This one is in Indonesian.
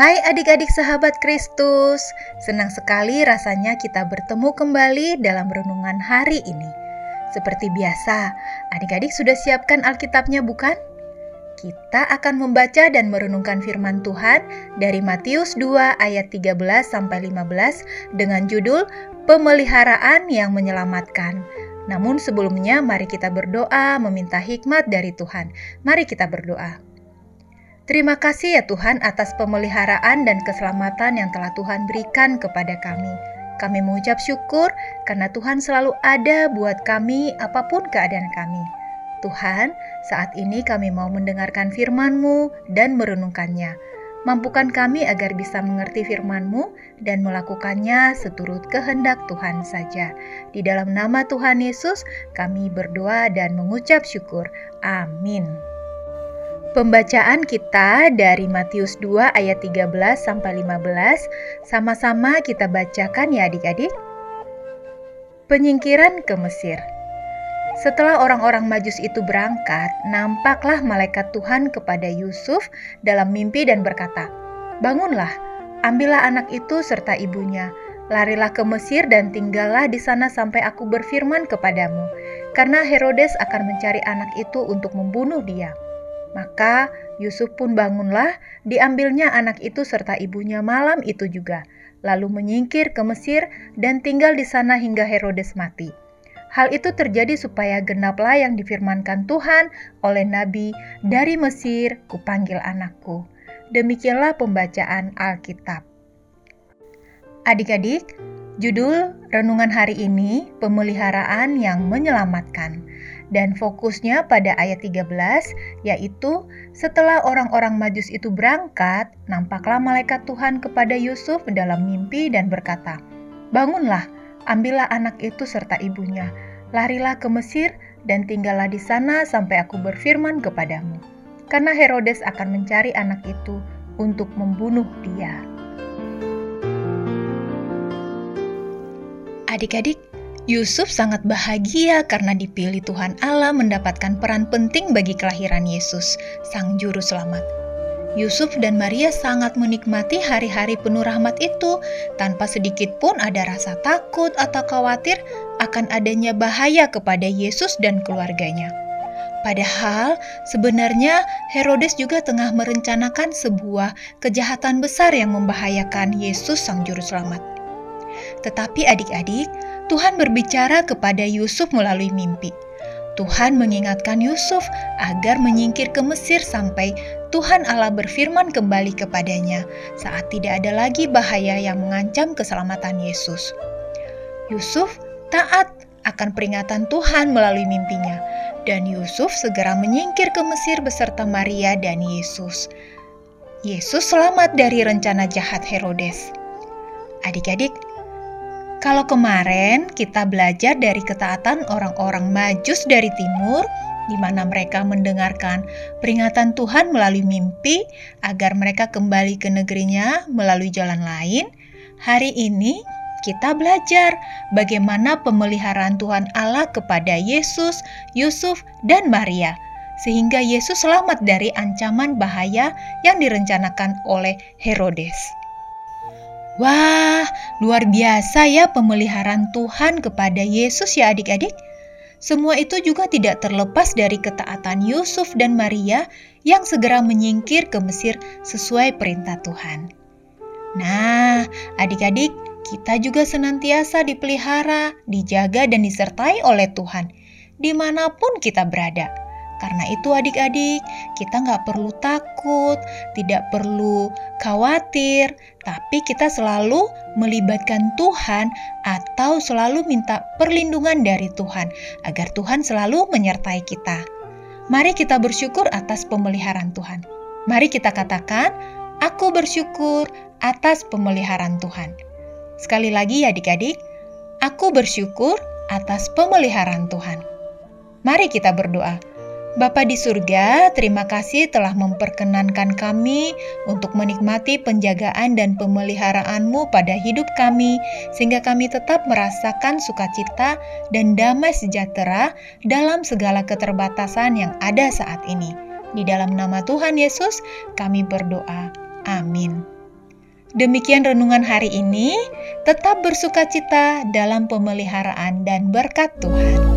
Hai adik-adik sahabat Kristus, senang sekali rasanya kita bertemu kembali dalam renungan hari ini. Seperti biasa, adik-adik sudah siapkan Alkitabnya bukan? Kita akan membaca dan merenungkan firman Tuhan dari Matius 2 ayat 13 sampai 15 dengan judul Pemeliharaan yang menyelamatkan. Namun sebelumnya mari kita berdoa meminta hikmat dari Tuhan. Mari kita berdoa. Terima kasih ya Tuhan atas pemeliharaan dan keselamatan yang telah Tuhan berikan kepada kami. Kami mengucap syukur karena Tuhan selalu ada buat kami apa pun keadaan kami. Tuhan, saat ini kami mau mendengarkan firman-Mu dan merenungkannya. Mampukan kami agar bisa mengerti firman-Mu dan melakukannya seturut kehendak Tuhan saja. Di dalam nama Tuhan Yesus, kami berdoa dan mengucap syukur. Amin. Pembacaan kita dari Matius 2 ayat 13 sampai 15 sama-sama kita bacakan ya adik-adik. Penyingkiran ke Mesir. Setelah orang-orang Majus itu berangkat, nampaklah malaikat Tuhan kepada Yusuf dalam mimpi dan berkata, "Bangunlah, ambillah anak itu serta ibunya, larilah ke Mesir dan tinggallah di sana sampai aku berfirman kepadamu, karena Herodes akan mencari anak itu untuk membunuh dia." Maka Yusuf pun bangunlah, diambilnya anak itu serta ibunya malam itu juga, lalu menyingkir ke Mesir dan tinggal di sana hingga Herodes mati. Hal itu terjadi supaya genaplah yang difirmankan Tuhan oleh Nabi, dari Mesir kupanggil anakku. Demikianlah pembacaan Alkitab. Adik-adik, judul renungan hari ini pemeliharaan yang menyelamatkan dan fokusnya pada ayat 13 yaitu setelah orang-orang Majus itu berangkat, nampaklah malaikat Tuhan kepada Yusuf dalam mimpi dan berkata, "Bangunlah, ambillah anak itu serta ibunya, larilah ke Mesir dan tinggallah di sana sampai aku berfirman kepadamu." Karena Herodes akan mencari anak itu untuk membunuh dia. Adik-adik, Yusuf sangat bahagia karena dipilih Tuhan Allah mendapatkan peran penting bagi kelahiran Yesus, Sang Juru Selamat. Yusuf dan Maria sangat menikmati hari-hari penuh rahmat itu tanpa sedikit pun ada rasa takut atau khawatir akan adanya bahaya kepada Yesus dan keluarganya. Padahal sebenarnya Herodes juga tengah merencanakan sebuah kejahatan besar yang membahayakan Yesus Sang Juru Selamat. Tetapi adik-adik, Tuhan berbicara kepada Yusuf melalui mimpi. Tuhan mengingatkan Yusuf agar menyingkir ke Mesir sampai Tuhan Allah berfirman kembali kepadanya saat tidak ada lagi bahaya yang mengancam keselamatan Yesus. Yusuf taat akan peringatan Tuhan melalui mimpinya, dan Yusuf segera menyingkir ke Mesir beserta Maria dan Yesus. Yesus selamat dari rencana jahat Herodes. Adik-adik, kalau kemarin kita belajar dari ketaatan orang-orang Majus dari timur, di mana mereka mendengarkan peringatan Tuhan melalui mimpi agar mereka kembali ke negerinya melalui jalan lain, hari ini kita belajar bagaimana pemeliharaan Tuhan Allah kepada Yesus, Yusuf, dan Maria, sehingga Yesus selamat dari ancaman bahaya yang direncanakan oleh Herodes. Wah, luar biasa ya pemeliharaan Tuhan kepada Yesus ya adik-adik. Semua itu juga tidak terlepas dari ketaatan Yusuf dan Maria yang segera menyingkir ke Mesir sesuai perintah Tuhan. Nah, adik-adik, kita juga senantiasa dipelihara, dijaga, dan disertai oleh Tuhan di mana pun kita berada. Karena itu adik-adik, kita nggak perlu takut, tidak perlu khawatir, tapi kita selalu melibatkan Tuhan atau selalu minta perlindungan dari Tuhan, agar Tuhan selalu menyertai kita. Mari kita bersyukur atas pemeliharaan Tuhan. Mari kita katakan, aku bersyukur atas pemeliharaan Tuhan. Sekali lagi ya adik-adik, aku bersyukur atas pemeliharaan Tuhan. Mari kita berdoa. Bapa di surga, terima kasih telah memperkenankan kami untuk menikmati penjagaan dan pemeliharaanmu pada hidup kami, sehingga kami tetap merasakan sukacita dan damai sejahtera dalam segala keterbatasan yang ada saat ini. Di dalam nama Tuhan Yesus, kami berdoa. Amin. Demikian renungan hari ini. Tetap bersuka cita dalam pemeliharaan dan berkat Tuhan.